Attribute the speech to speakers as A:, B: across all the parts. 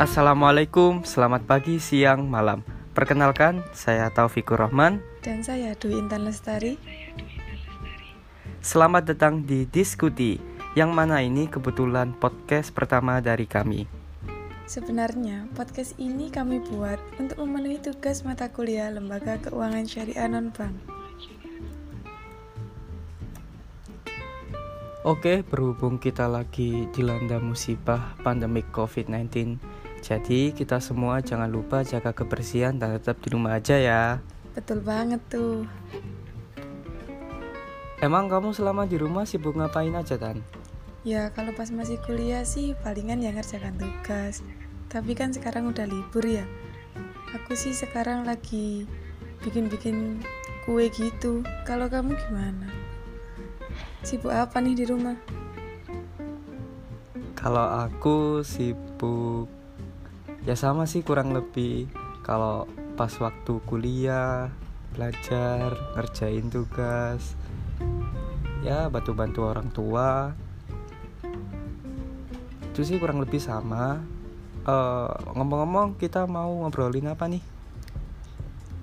A: Assalamualaikum, selamat pagi, siang, malam. Perkenalkan, saya Taufikur Rahman.
B: Dan saya Dwi Intan Lestari.
A: Selamat datang di Diskuti, yang mana ini kebetulan podcast pertama dari kami.
B: Sebenarnya, podcast ini kami buat untuk memenuhi tugas mata kuliah Lembaga Keuangan Syariah Non-Bank.
A: Oke, berhubung kita lagi dilanda musibah pandemik COVID-19, jadi kita semua jangan lupa jaga kebersihan dan tetap di rumah aja ya.
B: Betul banget tuh.
A: Emang kamu selama di rumah sibuk ngapain aja Tan?
B: Ya kalau pas masih kuliah sih palingan ya ngerjakan tugas. Tapi kan sekarang udah libur ya. Aku sih sekarang lagi bikin-bikin kue gitu. Kalau kamu gimana? Sibuk apa nih di rumah?
A: Kalau aku sibuk ya sama sih kurang lebih kalau pas waktu kuliah belajar ngerjain tugas ya bantu-bantu orang tua. Itu sih kurang lebih sama. Eh, ngomong-ngomong kita mau ngobrolin apa nih?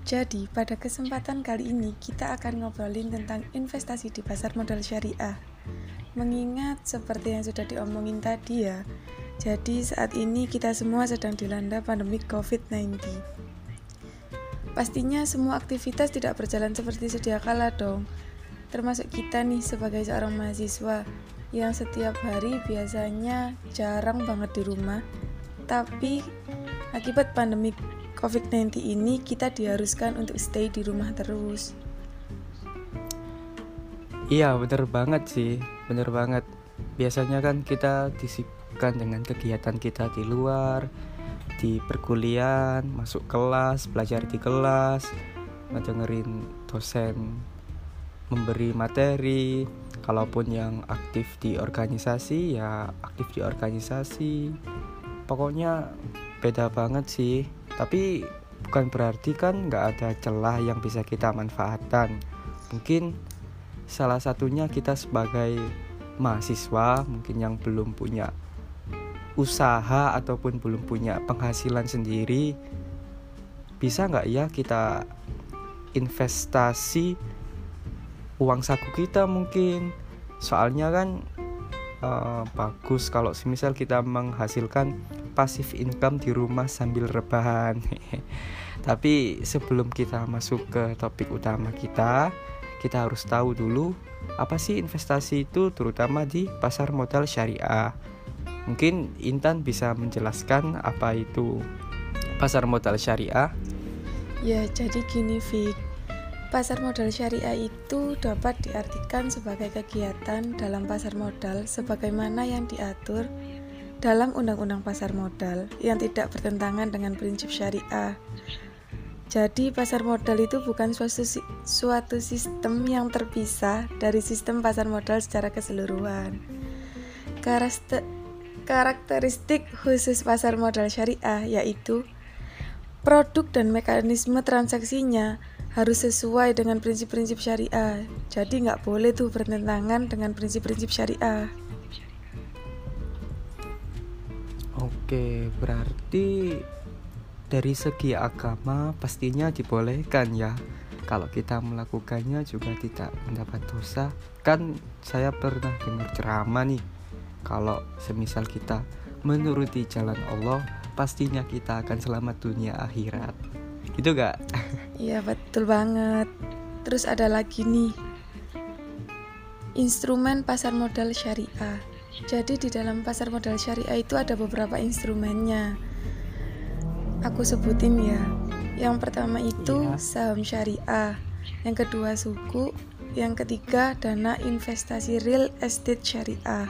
B: Jadi, pada kesempatan kali ini kita akan ngobrolin tentang investasi di pasar modal syariah. Mengingat seperti yang sudah diomongin tadi ya, jadi saat ini kita semua sedang dilanda pandemi COVID-19. Pastinya semua aktivitas tidak berjalan seperti sedia kala dong. Termasuk kita nih sebagai seorang mahasiswa yang setiap hari biasanya jarang banget di rumah. Tapi akibat pandemi COVID-19 ini kita diharuskan untuk stay di rumah terus.
A: Iya bener banget sih, bener banget. Biasanya kan kita disip bukan dengan kegiatan kita di luar di perkuliahan masuk kelas belajar di kelas ngedengerin dosen memberi materi. Kalaupun yang aktif di organisasi ya aktif di organisasi. Pokoknya beda banget sih. Tapi bukan berarti kan nggak ada celah yang bisa kita manfaatkan. Mungkin salah satunya kita sebagai mahasiswa mungkin yang belum punya usaha ataupun belum punya penghasilan sendiri bisa nggak ya kita investasi uang saku kita mungkin? Soalnya kan uh, bagus kalau semisal kita menghasilkan pasif income di rumah sambil rebahan. Tapi sebelum kita masuk ke topik utama kita kita harus tahu dulu apa sih investasi itu terutama di pasar modal syariah Mungkin Intan bisa menjelaskan apa itu pasar modal syariah?
B: Ya, jadi gini Fik. Pasar modal syariah itu dapat diartikan sebagai kegiatan dalam pasar modal sebagaimana yang diatur dalam Undang-Undang Pasar Modal yang tidak bertentangan dengan prinsip syariah. Jadi, pasar modal itu bukan suatu, suatu sistem yang terpisah dari sistem pasar modal secara keseluruhan. Karakter, Karakteristik khusus pasar modal syariah yaitu produk dan mekanisme transaksinya harus sesuai dengan prinsip-prinsip syariah. Jadi nggak boleh tuh bertentangan dengan prinsip-prinsip syariah.
A: Oke, berarti dari segi agama pastinya dibolehkan ya. Kalau kita melakukannya juga tidak mendapat dosa. Kan saya pernah dengar ceramah nih kalau semisal kita menuruti jalan Allah pastinya kita akan selamat dunia akhirat. Gitu gak?
B: Iya betul banget. Terus ada lagi nih. Instrumen pasar modal syariah. Jadi di dalam pasar modal syariah itu ada beberapa instrumennya. Aku sebutin ya. Yang pertama itu iya. saham syariah. Yang kedua suku. Yang ketiga dana investasi real estate syariah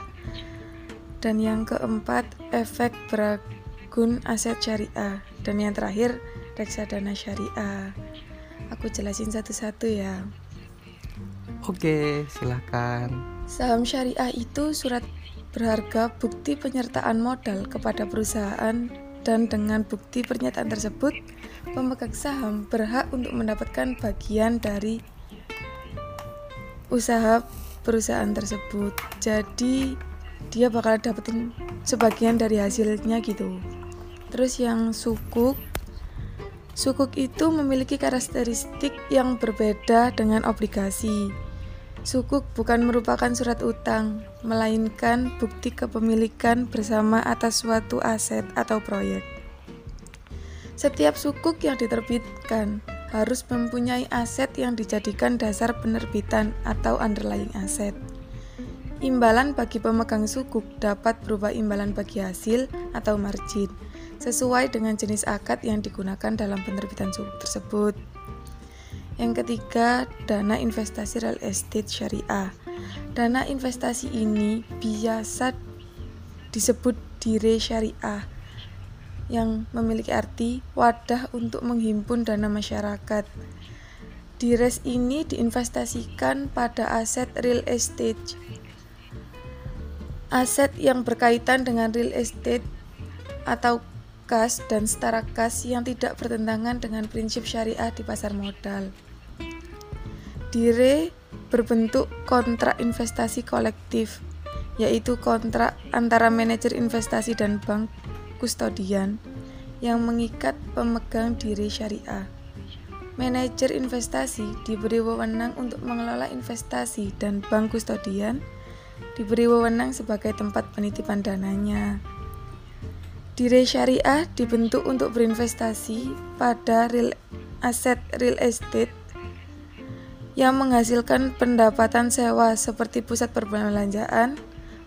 B: dan yang keempat efek beragun aset syariah. Dan yang terakhir reksadana syariah. Aku jelasin satu-satu ya.
A: Oke silahkan
B: saham syariah itu surat berharga bukti penyertaan modal kepada perusahaan dan dengan bukti pernyataan tersebut pemegang saham berhak untuk mendapatkan bagian dari usaha perusahaan tersebut. Jadi dia bakal dapetin sebagian dari hasilnya gitu Terus yang sukuk Sukuk itu memiliki karakteristik yang berbeda dengan obligasi. Sukuk bukan merupakan surat utang, melainkan bukti kepemilikan bersama atas suatu aset atau proyek. Setiap sukuk yang diterbitkan harus mempunyai aset yang dijadikan dasar penerbitan atau underlying aset. Imbalan bagi pemegang sukuk dapat berupa imbalan bagi hasil atau margin sesuai dengan jenis akad yang digunakan dalam penerbitan tersebut. Yang ketiga, dana investasi real estate syariah. Dana investasi ini biasa disebut dire syariah yang memiliki arti wadah untuk menghimpun dana masyarakat. Dires ini diinvestasikan pada aset real estate. Aset yang berkaitan dengan real estate atau kas dan setara kas yang tidak bertentangan dengan prinsip syariah di pasar modal. Dire berbentuk kontrak investasi kolektif, yaitu kontrak antara manajer investasi dan bank kustodian yang mengikat pemegang diri syariah. Manajer investasi diberi wewenang untuk mengelola investasi dan bank kustodian diberi wewenang sebagai tempat penitipan dananya. Dire Syariah dibentuk untuk berinvestasi pada real aset real estate yang menghasilkan pendapatan sewa seperti pusat perbelanjaan,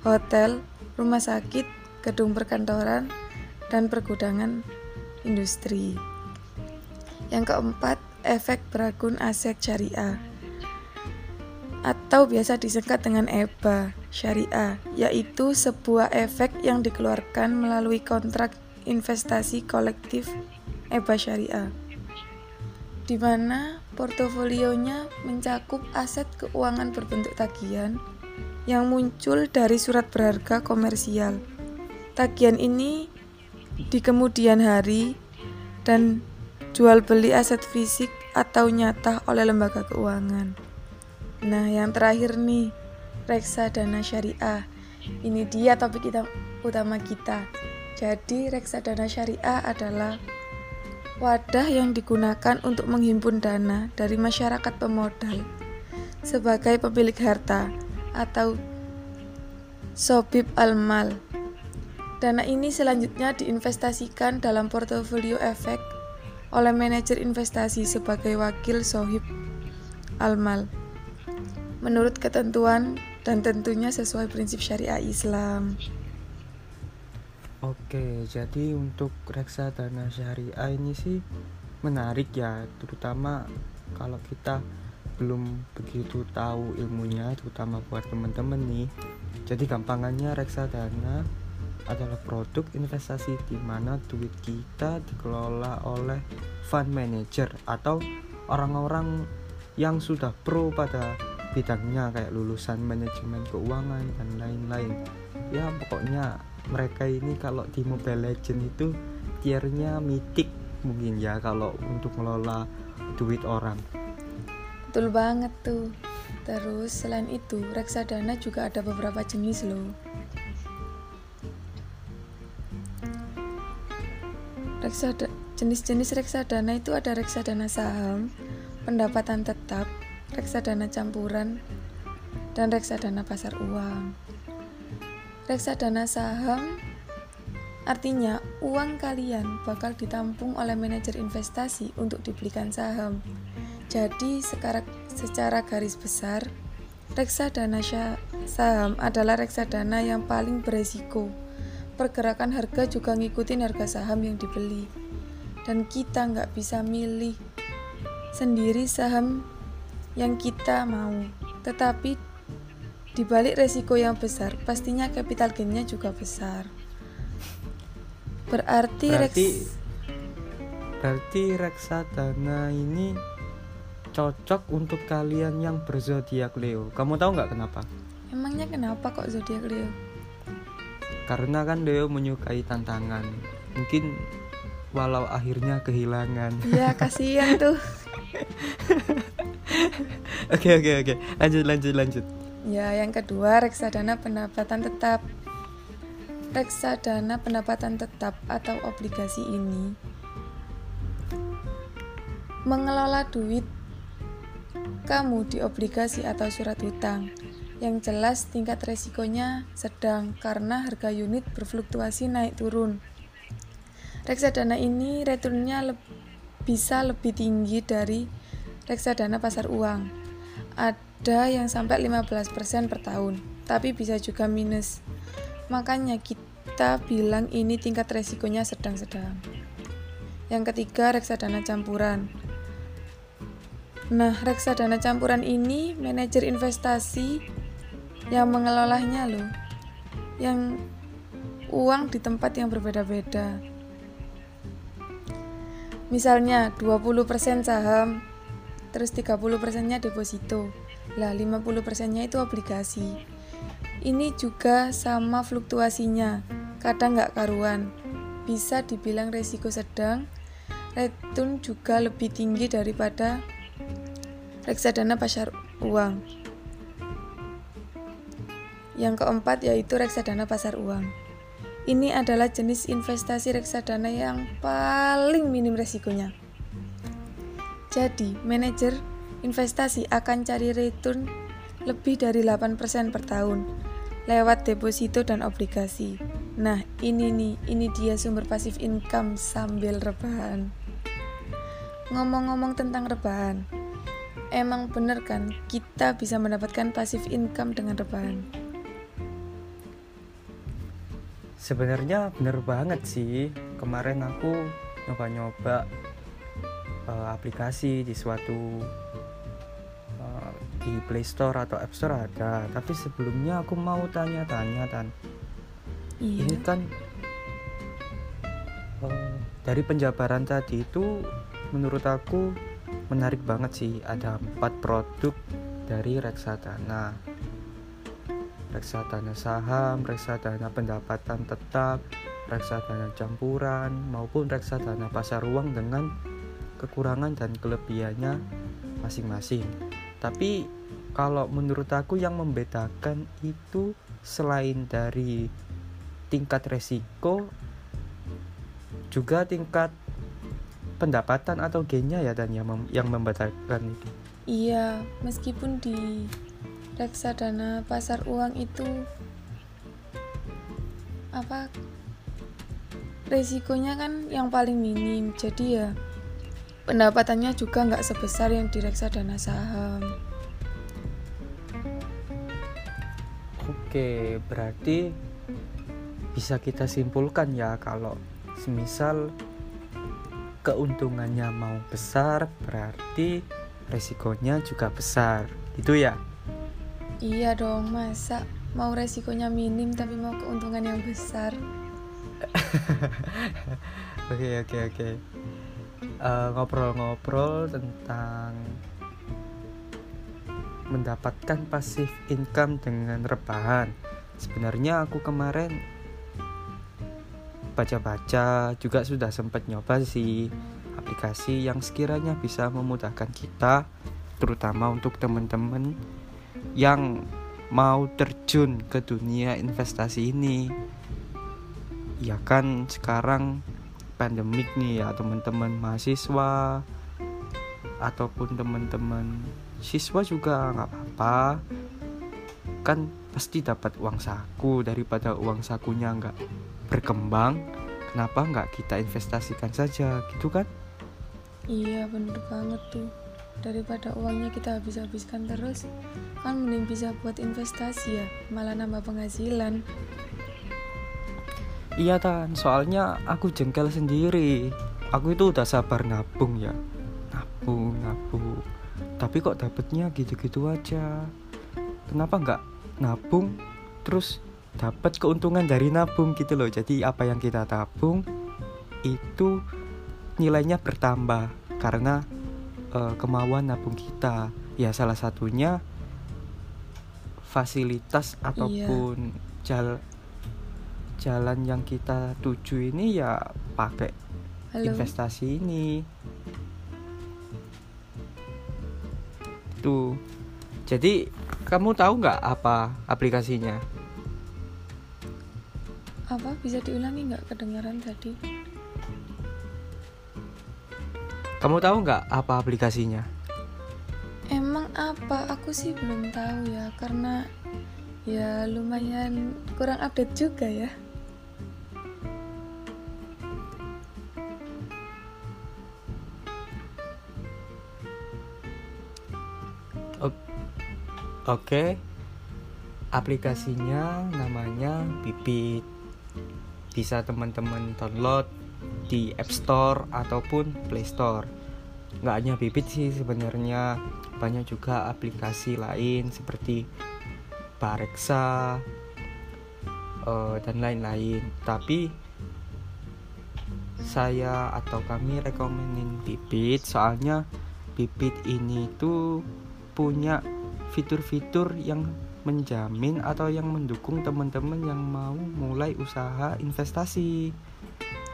B: hotel, rumah sakit, gedung perkantoran, dan pergudangan industri. Yang keempat, efek beragun aset syariah atau biasa disingkat dengan EBA syariah, yaitu sebuah efek yang dikeluarkan melalui kontrak investasi kolektif EBA syariah, di mana portofolionya mencakup aset keuangan berbentuk tagihan yang muncul dari surat berharga komersial. Tagihan ini di kemudian hari dan jual beli aset fisik atau nyata oleh lembaga keuangan. Nah, yang terakhir nih, reksadana syariah. Ini dia topik kita utama kita. Jadi, reksadana syariah adalah wadah yang digunakan untuk menghimpun dana dari masyarakat pemodal sebagai pemilik harta atau sobib al-mal. Dana ini selanjutnya diinvestasikan dalam portofolio efek oleh manajer investasi sebagai wakil sohib al-mal menurut ketentuan dan tentunya sesuai prinsip syariah Islam.
A: Oke, jadi untuk reksadana syariah ini sih menarik ya, terutama kalau kita belum begitu tahu ilmunya, terutama buat teman-teman nih. Jadi gampangannya reksadana adalah produk investasi di mana duit kita dikelola oleh fund manager atau orang-orang yang sudah pro pada bidangnya kayak lulusan manajemen keuangan dan lain-lain. Ya pokoknya mereka ini kalau di Mobile Legend itu tiernya mitik mungkin ya kalau untuk ngelola duit orang.
B: Betul banget tuh. Terus selain itu reksadana juga ada beberapa jenis loh. Reksada, jenis-jenis reksadana itu ada reksadana saham, pendapatan tetap, reksadana campuran, dan reksadana pasar uang. Reksadana saham artinya uang kalian bakal ditampung oleh manajer investasi untuk dibelikan saham. Jadi sekarang secara garis besar, reksadana saham adalah reksadana yang paling beresiko. Pergerakan harga juga ngikutin harga saham yang dibeli. Dan kita nggak bisa milih sendiri saham yang kita mau. Tetapi di balik resiko yang besar, pastinya capital gainnya juga besar. Berarti
A: berarti, reks... berarti reksadana ini cocok untuk kalian yang berzodiak Leo. Kamu tahu nggak kenapa?
B: Emangnya kenapa kok zodiak Leo?
A: Karena kan Leo menyukai tantangan. Mungkin walau akhirnya kehilangan.
B: Iya, kasihan tuh.
A: Oke oke oke. Lanjut lanjut lanjut.
B: Ya, yang kedua reksadana pendapatan tetap. reksadana pendapatan tetap atau obligasi ini mengelola duit kamu di obligasi atau surat hutang. Yang jelas tingkat resikonya sedang karena harga unit berfluktuasi naik turun. Reksadana ini returnnya le bisa lebih tinggi dari reksadana pasar uang. Ada yang sampai 15% per tahun, tapi bisa juga minus. Makanya kita bilang ini tingkat resikonya sedang-sedang. Yang ketiga, reksadana campuran. Nah, reksadana campuran ini manajer investasi yang mengelolanya loh. Yang uang di tempat yang berbeda-beda. Misalnya 20% saham, terus 30%-nya deposito. Lah 50%-nya itu obligasi. Ini juga sama fluktuasinya, kadang nggak karuan. Bisa dibilang resiko sedang, return juga lebih tinggi daripada reksadana pasar uang. Yang keempat yaitu reksadana pasar uang. Ini adalah jenis investasi reksadana yang paling minim resikonya. Jadi, manajer investasi akan cari return lebih dari 8% per tahun lewat deposito dan obligasi. Nah, ini nih, ini dia sumber pasif income sambil rebahan. Ngomong-ngomong tentang rebahan, emang bener kan kita bisa mendapatkan passive income dengan rebahan
A: sebenarnya bener banget sih kemarin aku nyoba-nyoba uh, aplikasi di suatu uh, di Play Store atau App Store ada. Tapi sebelumnya aku mau tanya-tanya tan.
B: Iya.
A: ini kan uh, dari penjabaran tadi itu menurut aku menarik banget sih. Ada empat produk dari reksadana. Reksadana saham reksadana pendapatan tetap reksadana campuran maupun reksadana pasar uang dengan kekurangan dan kelebihannya masing-masing. Tapi kalau menurut aku yang membedakan itu selain dari tingkat resiko juga tingkat pendapatan atau gennya ya dan yang mem yang membatalkan itu.
B: Iya meskipun di reksadana pasar uang itu apa resikonya kan yang paling minim. Jadi ya pendapatannya juga nggak sebesar yang di reksadana saham.
A: Oke berarti bisa kita simpulkan ya kalau semisal keuntungannya mau besar berarti resikonya juga besar. Gitu ya?
B: Iya dong masa mau resikonya minim tapi mau keuntungan yang besar?
A: Oke oke oke eh, ngobrol-ngobrol tentang mendapatkan pasif income dengan rebahan. Sebenarnya aku kemarin baca-baca juga sudah sempat nyoba sih aplikasi yang sekiranya bisa memudahkan kita terutama untuk teman-teman yang mau terjun ke dunia investasi ini. Ya kan sekarang pandemik nih ya teman-teman mahasiswa ataupun teman-teman siswa juga nggak apa-apa. Kan pasti dapat uang saku daripada uang sakunya nggak berkembang kenapa nggak kita investasikan saja gitu kan?
B: Iya bener banget tuh. Daripada uangnya kita habis-habiskan terus kan mending bisa buat investasi ya malah nambah penghasilan
A: iya tan. Soalnya aku jengkel sendiri. Aku itu udah sabar nabung ya. Nabung nabung. Tapi kok dapetnya gitu-gitu aja? Kenapa nggak nabung? Terus dapat keuntungan dari nabung gitu loh. Jadi apa yang kita tabung itu nilainya bertambah karena uh, kemauan nabung kita. Ya salah satunya fasilitas iya. ataupun iya. jal jalan yang kita tuju ini ya pakai Halo. investasi ini. Tuh. Jadi kamu tahu nggak apa aplikasinya?
B: Apa? Bisa diulangi nggak kedengaran tadi?
A: Kamu tahu nggak apa aplikasinya?
B: Emang apa? Aku sih belum tahu ya karena ya lumayan kurang update juga ya
A: Oke, aplikasinya namanya Bibit. Bisa teman-teman download di App Store ataupun Play Store. Nggak hanya Bibit sih sebenarnya, banyak juga aplikasi lain seperti Bareksa uh, dan lain-lain. Tapi saya atau kami rekomenin Bibit soalnya Bibit ini tuh punya fitur-fitur yang menjamin atau yang mendukung teman-teman yang mau mulai usaha investasi.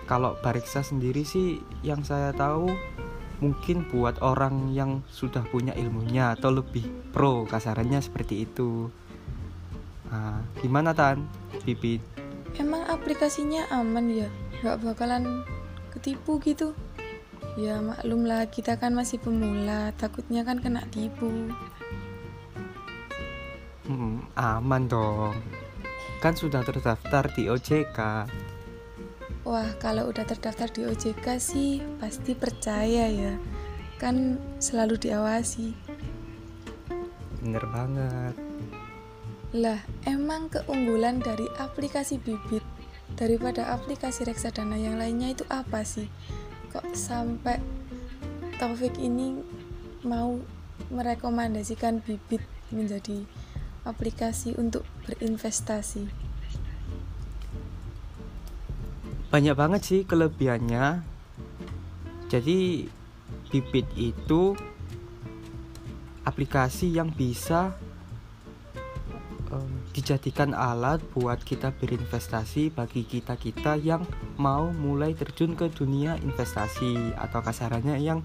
A: Kalau Bariksa sendiri sih yang saya tahu mungkin buat orang yang sudah punya ilmunya atau lebih pro kasarannya seperti itu. Nah, gimana Tan? Bibit?
B: Emang aplikasinya aman ya? Gak bakalan ketipu gitu? Ya maklum lah kita kan masih pemula, takutnya kan kena tipu.
A: Hmm, aman dong. Kan sudah terdaftar di OJK.
B: Wah, kalau udah terdaftar di OJK sih pasti percaya ya. Kan selalu diawasi.
A: Bener banget.
B: Lah, emang keunggulan dari aplikasi Bibit daripada aplikasi reksadana yang lainnya itu apa sih? Kok sampai Taufik ini mau merekomendasikan Bibit menjadi aplikasi untuk berinvestasi?
A: Banyak banget sih kelebihannya. Jadi Bibit itu aplikasi yang bisa um, dijadikan alat buat kita berinvestasi bagi kita-kita yang mau mulai terjun ke dunia investasi atau kasarannya yang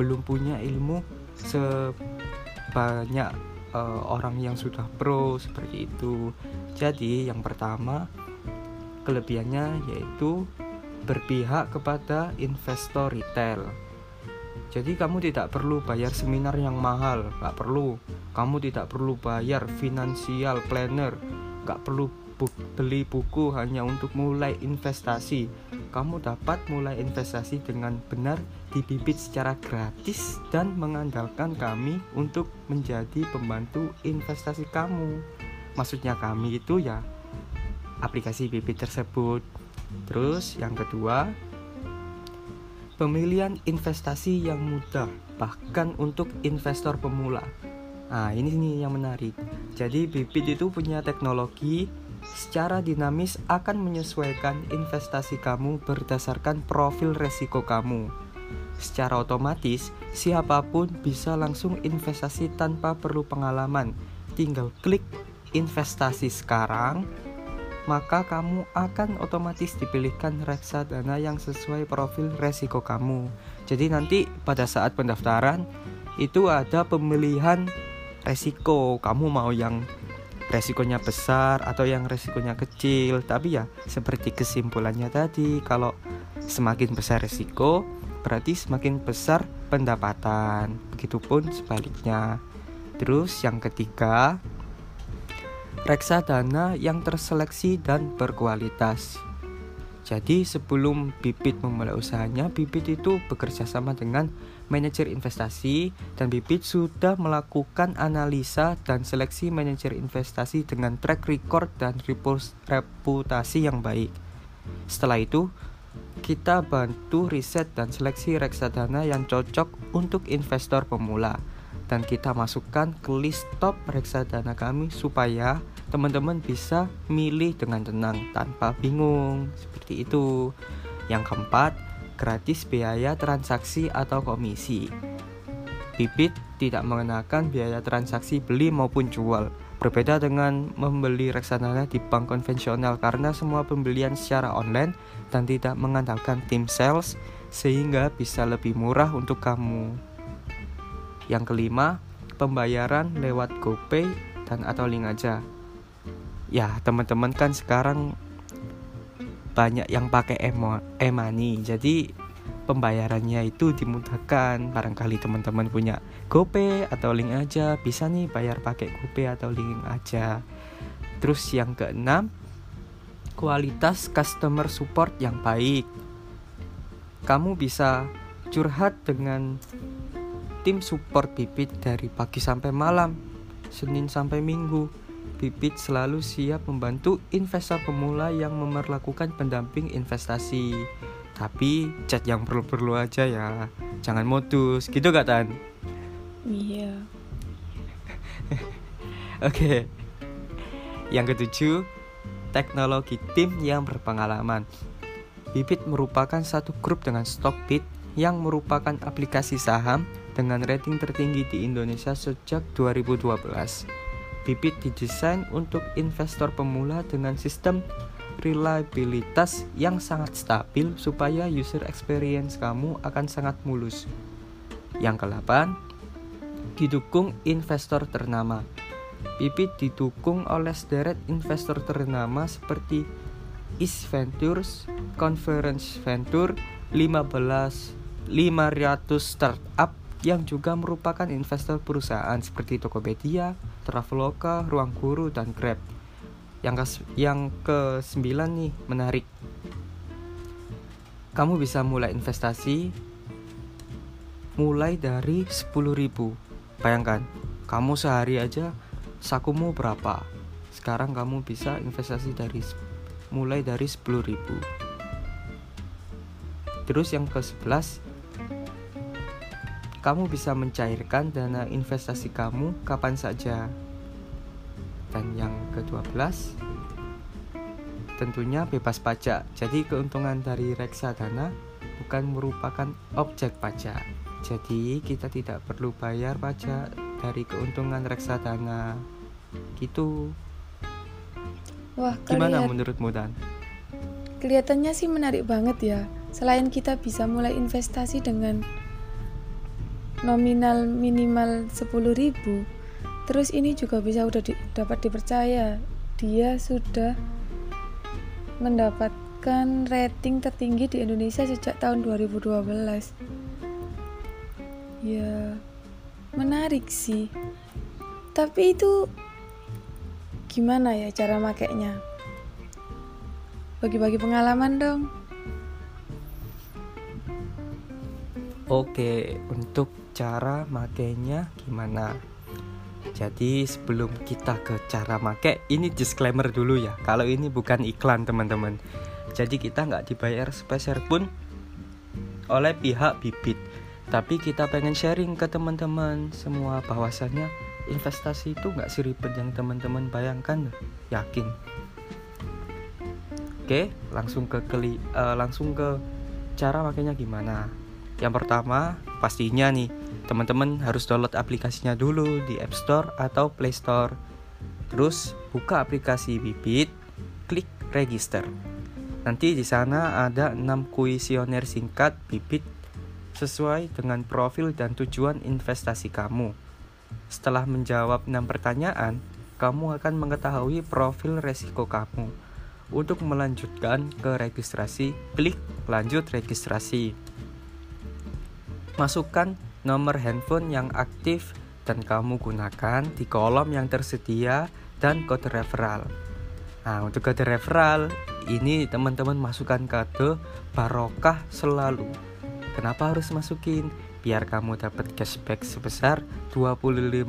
A: belum punya ilmu sebanyak uh, orang yang sudah pro seperti itu. Jadi yang pertama kelebihannya yaitu berpihak kepada investor retail. Jadi kamu tidak perlu bayar seminar yang mahal, nggak perlu. Kamu tidak perlu bayar financial planner, nggak perlu bu beli buku hanya untuk mulai investasi. Kamu dapat mulai investasi dengan benar di Bibit secara gratis dan mengandalkan kami untuk menjadi pembantu investasi kamu. Maksudnya kami itu ya aplikasi Bibit tersebut. Terus yang kedua, pemilihan investasi yang mudah bahkan untuk investor pemula. Nah, ini nih yang menarik. Jadi Bibit itu punya teknologi secara dinamis akan menyesuaikan investasi kamu berdasarkan profil resiko kamu. Secara otomatis, siapa pun bisa langsung investasi tanpa perlu pengalaman. Tinggal klik investasi sekarang, maka kamu akan otomatis dipilihkan reksadana yang sesuai profil resiko kamu. Jadi nanti pada saat pendaftaran itu ada pemilihan resiko. Kamu mau yang resikonya besar atau yang resikonya kecil tapi ya seperti kesimpulannya tadi kalau semakin besar resiko berarti semakin besar pendapatan. Begitupun sebaliknya. Terus yang ketiga reksadana yang terseleksi dan berkualitas. Jadi sebelum Bibit memulai usahanya, Bibit itu bekerja sama dengan manajer investasi dan Bibit sudah melakukan analisa dan seleksi manajer investasi dengan track record dan reputasi yang baik. Setelah itu, kita bantu riset dan seleksi reksadana yang cocok untuk investor pemula. Dan kita masukkan ke list top reksadana kami supaya teman-teman bisa milih dengan tenang tanpa bingung. Seperti itu. Yang keempat gratis biaya transaksi atau komisi. Bibit tidak mengenakan biaya transaksi beli maupun jual Berbeda dengan membeli reksadana di bank konvensional karena semua pembelian secara online dan tidak mengandalkan tim sales sehingga bisa lebih murah untuk kamu. Yang kelima, pembayaran lewat GoPay dan atau link aja ya teman-teman kan sekarang banyak yang pakai e-money. Jadi pembayarannya itu dimudahkan. Barangkali teman-teman punya GoPay atau link aja, bisa nih bayar pakai GoPay atau link aja. Terus yang keenam, kualitas customer support yang baik. Kamu bisa curhat dengan tim support Bibit dari pagi sampai malam, Senin sampai Minggu. Bibit selalu siap membantu investor pemula yang memerlakukan pendamping investasi. Tapi chat yang perlu-perlu aja ya. Jangan modus, gitu gak Tan?
B: Iya.
A: Oke. okay. Yang ketujuh, teknologi tim yang berpengalaman. Bibit merupakan satu grup dengan Stockbit yang merupakan aplikasi saham dengan rating tertinggi di Indonesia sejak 2012. Bibit didesain untuk investor pemula dengan sistem reliabilitas yang sangat stabil supaya user experience kamu akan sangat mulus. Yang ke-8, didukung investor ternama. Pipit didukung oleh sederet investor ternama seperti East Ventures, Conference Venture, 15 500 startup yang juga merupakan investor perusahaan seperti Tokopedia, Traveloka, Ruang Guru, dan Grab. Yang ke yang ke sembilan nih menarik. Kamu bisa mulai investasi mulai dari 10.000. Bayangkan, kamu sehari aja sakumu berapa? Sekarang kamu bisa investasi dari mulai dari 10.000. Terus yang ke-11 kamu bisa mencairkan dana investasi kamu kapan saja dan yang ke-12 tentunya bebas pajak. Jadi keuntungan dari reksadana bukan merupakan objek pajak. Jadi kita tidak perlu bayar pajak dari keuntungan reksadana. Gitu.
B: Wah,
A: gimana menurutmu Dan?
B: Kelihatannya sih menarik banget ya. Selain kita bisa mulai investasi dengan nominal minimal 10.000 Terus ini juga bisa udah di, dapat dipercaya. Dia sudah mendapatkan rating tertinggi di Indonesia sejak tahun 2012. Ya, menarik sih. Tapi itu gimana ya cara makainya? Bagi-bagi pengalaman dong.
A: Oke, untuk cara makainya gimana? Jadi sebelum kita ke cara make, ini disclaimer dulu ya. Kalau ini bukan iklan teman-teman. Jadi kita nggak dibayar sepeser pun oleh pihak bibit. Tapi kita pengen sharing ke teman-teman semua bahwasannya investasi itu nggak seribet yang teman-teman bayangkan. Yakin? Oke, langsung ke keli, uh, langsung ke cara makanya gimana. Yang pertama pastinya nih teman-teman harus download aplikasinya dulu di App Store atau Play Store. Terus buka aplikasi Bibit, klik register. Nanti di sana ada 6 kuesioner singkat Bibit sesuai dengan profil dan tujuan investasi kamu. Setelah menjawab 6 pertanyaan, kamu akan mengetahui profil resiko kamu. Untuk melanjutkan ke registrasi, klik lanjut registrasi. Masukkan nomor handphone yang aktif dan kamu gunakan di kolom yang tersedia dan kode referral. Nah, untuk kode referral ini teman-teman masukkan kode barokah selalu. Kenapa harus masukin? Biar kamu dapat cashback sebesar 25.000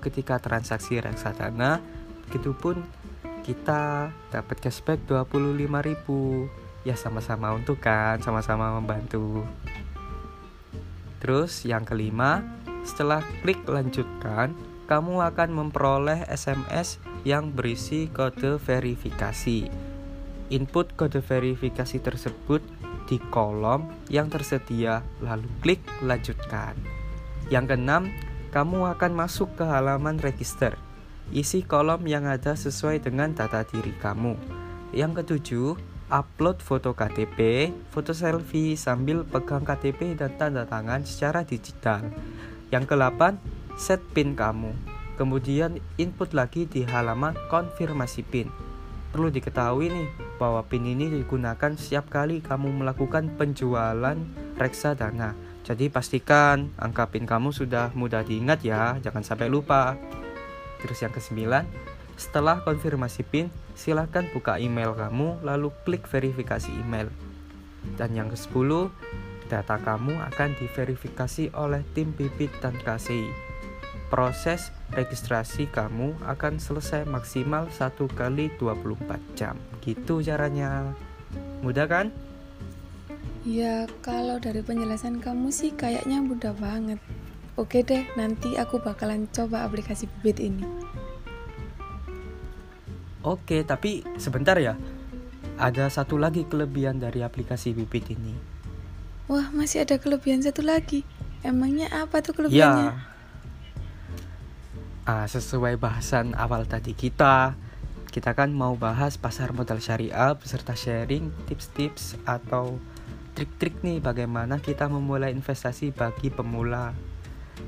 A: ketika transaksi reksadana. Begitupun kita dapat cashback 25.000. Ya sama-sama untuk kan, sama-sama membantu. Terus yang kelima, setelah klik lanjutkan, kamu akan memperoleh SMS yang berisi kode verifikasi. Input kode verifikasi tersebut di kolom yang tersedia, lalu klik lanjutkan. Yang keenam, kamu akan masuk ke halaman register. Isi kolom yang ada sesuai dengan data diri kamu. Yang ketujuh, upload foto KTP, foto selfie sambil pegang KTP dan tanda tangan secara digital. Yang ke-8, set PIN kamu. Kemudian input lagi di halaman konfirmasi PIN. perlu diketahui nih bahwa PIN ini digunakan setiap kali kamu melakukan penjualan reksadana. Jadi pastikan angka PIN kamu sudah mudah diingat ya, jangan sampai lupa. Terus yang kesembilan, setelah konfirmasi PIN, silahkan buka email kamu lalu klik verifikasi email. Dan yang ke-10, data kamu akan diverifikasi oleh tim bibit dan KCI. Proses registrasi kamu akan selesai maksimal 1 kali 24 jam. Gitu caranya. Mudah kan?
B: Ya, kalau dari penjelasan kamu sih kayaknya mudah banget. Oke deh, nanti aku bakalan coba aplikasi Bibit ini.
A: Oke, tapi sebentar ya. Ada satu lagi kelebihan dari aplikasi Bibit ini.
B: Wah, masih ada kelebihan satu lagi. Emangnya apa tuh kelebihannya?
A: Ya, ah, sesuai bahasan awal tadi kita, kita kan mau bahas pasar modal syariah beserta sharing tips-tips atau trik-trik nih bagaimana kita memulai investasi bagi pemula.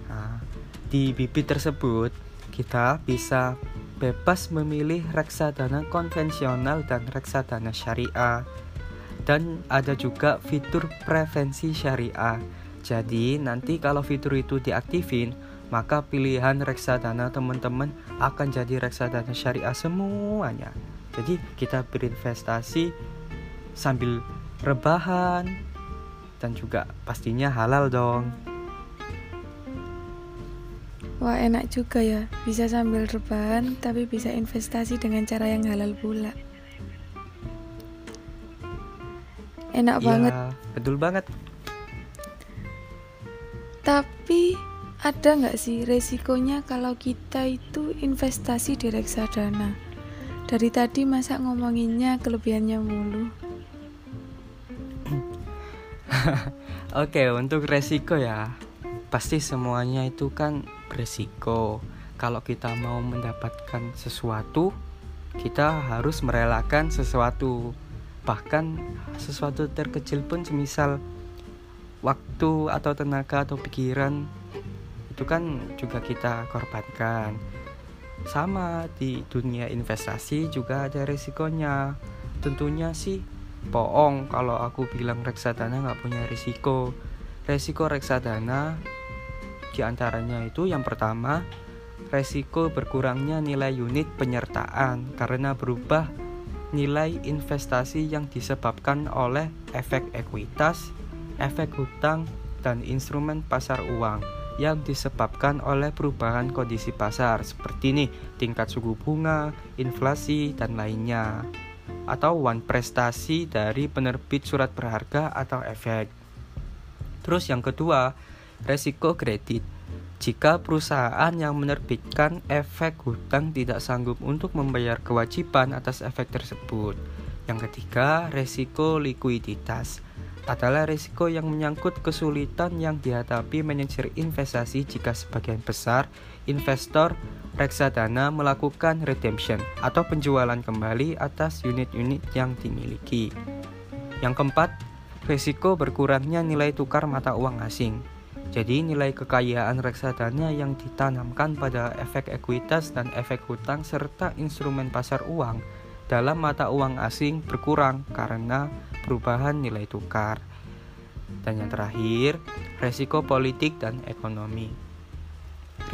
A: Nah, di bibit tersebut kita bisa bebas memilih reksadana konvensional dan reksadana syariah. Dan ada juga fitur prevensi syariah. Jadi nanti kalau fitur itu diaktifin, maka pilihan reksadana teman-teman akan jadi reksadana syariah semuanya. Jadi kita berinvestasi sambil rebahan dan juga pastinya halal dong.
B: Wah enak juga ya, bisa sambil rebahan tapi bisa investasi dengan cara yang halal pula. Enak
A: Iya,
B: banget,
A: betul banget.
B: tapi ada nggak sih resikonya kalau kita itu investasi di reksadana? Dari tadi masa ngomonginnya kelebihannya mulu.
A: Oke, untuk resiko ya. Pasti semuanya itu kan beresiko. Kalau kita mau mendapatkan sesuatu, kita harus merelakan sesuatu. Bahkan sesuatu terkecil pun semisal waktu atau tenaga atau pikiran itu kan juga kita korbankan. Sama di dunia investasi juga ada resikonya. Tentunya sih bohong kalau aku bilang reksadana nggak punya risiko. Resiko reksadana di antaranya itu yang pertama resiko berkurangnya nilai unit penyertaan karena berubah nilai investasi yang disebabkan oleh efek ekuitas, efek hutang, dan instrumen pasar uang yang disebabkan oleh perubahan kondisi pasar seperti nih tingkat suku bunga, inflasi, dan lainnya atau one prestasi dari penerbit surat berharga atau efek. Terus yang kedua, resiko kredit. Jika perusahaan yang menerbitkan efek hutang tidak sanggup untuk membayar kewajiban atas efek tersebut. Yang ketiga, resiko likuiditas adalah resiko yang menyangkut kesulitan yang dihadapi manajer investasi jika sebagian besar investor reksadana melakukan redemption atau penjualan kembali atas unit-unit yang dimiliki. Yang keempat, resiko berkurangnya nilai tukar mata uang asing. Jadi nilai kekayaan reksadana yang ditanamkan pada efek ekuitas dan efek hutang serta instrumen pasar uang dalam mata uang asing berkurang karena perubahan nilai tukar. Dan yang terakhir, resiko politik dan ekonomi.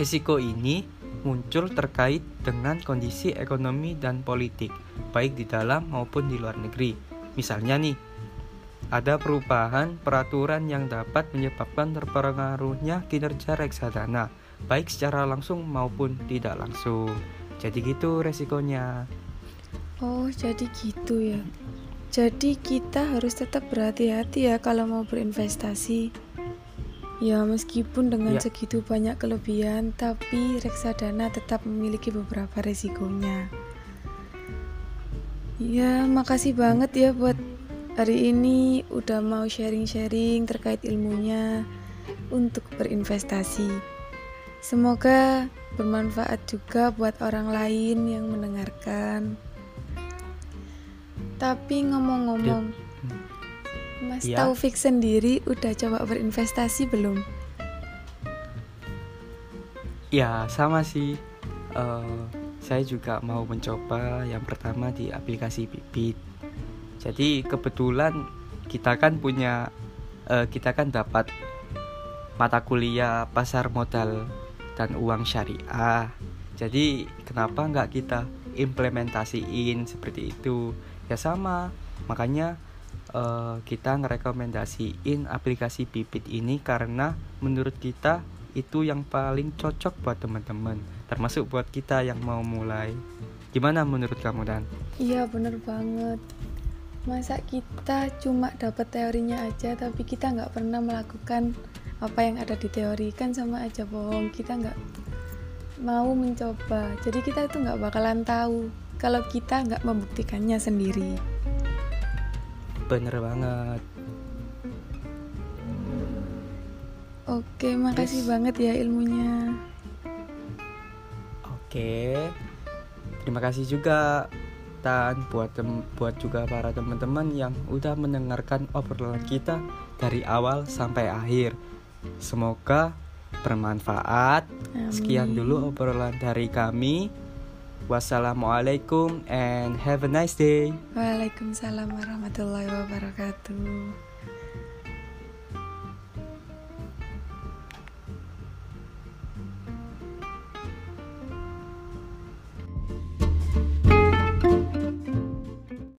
A: Risiko ini muncul terkait dengan kondisi ekonomi dan politik, baik di dalam maupun di luar negeri. Misalnya nih, ada perubahan peraturan yang dapat menyebabkan terpengaruhnya kinerja reksadana, baik secara langsung maupun tidak langsung. Jadi gitu resikonya.
B: Oh, jadi gitu ya. Jadi kita harus tetap berhati-hati ya kalau mau berinvestasi. Ya, meskipun dengan
A: Ya.
B: segitu banyak kelebihan, tapi reksadana tetap memiliki beberapa resikonya. Ya, makasih banget ya buat hari ini udah mau sharing-sharing terkait ilmunya untuk berinvestasi. Semoga bermanfaat juga buat orang lain yang mendengarkan. Tapi ngomong-ngomong, Mas
A: Ya.
B: Taufik sendiri udah coba berinvestasi belum?
A: Ya sama sih. Eh, saya juga mau mencoba yang pertama di aplikasi Bibit. Jadi kebetulan kita kan punya uh, kita kan dapat mata kuliah pasar modal dan uang syariah. Jadi kenapa nggak kita implementasiin seperti itu? Ya sama, makanya uh, kita ngerekomendasiin aplikasi Bibit ini karena menurut kita itu yang paling cocok buat teman-teman termasuk buat kita yang mau mulai gimana menurut kamu dan
B: iya bener banget masa kita cuma dapat teorinya aja tapi kita nggak pernah melakukan apa yang ada di teori kan sama aja bohong kita nggak mau mencoba jadi kita itu nggak bakalan tahu kalau kita nggak membuktikannya sendiri
A: bener banget
B: Oke, makasih yes. banget ya ilmunya.
A: Oke. Terima kasih juga Tan buat tem buat juga para teman-teman yang udah mendengarkan obrolan kita dari awal sampai akhir. Semoga bermanfaat. Amin. Sekian dulu obrolan dari kami. Wassalamualaikum and have a nice day.
B: Waalaikumsalam warahmatullahi wabarakatuh.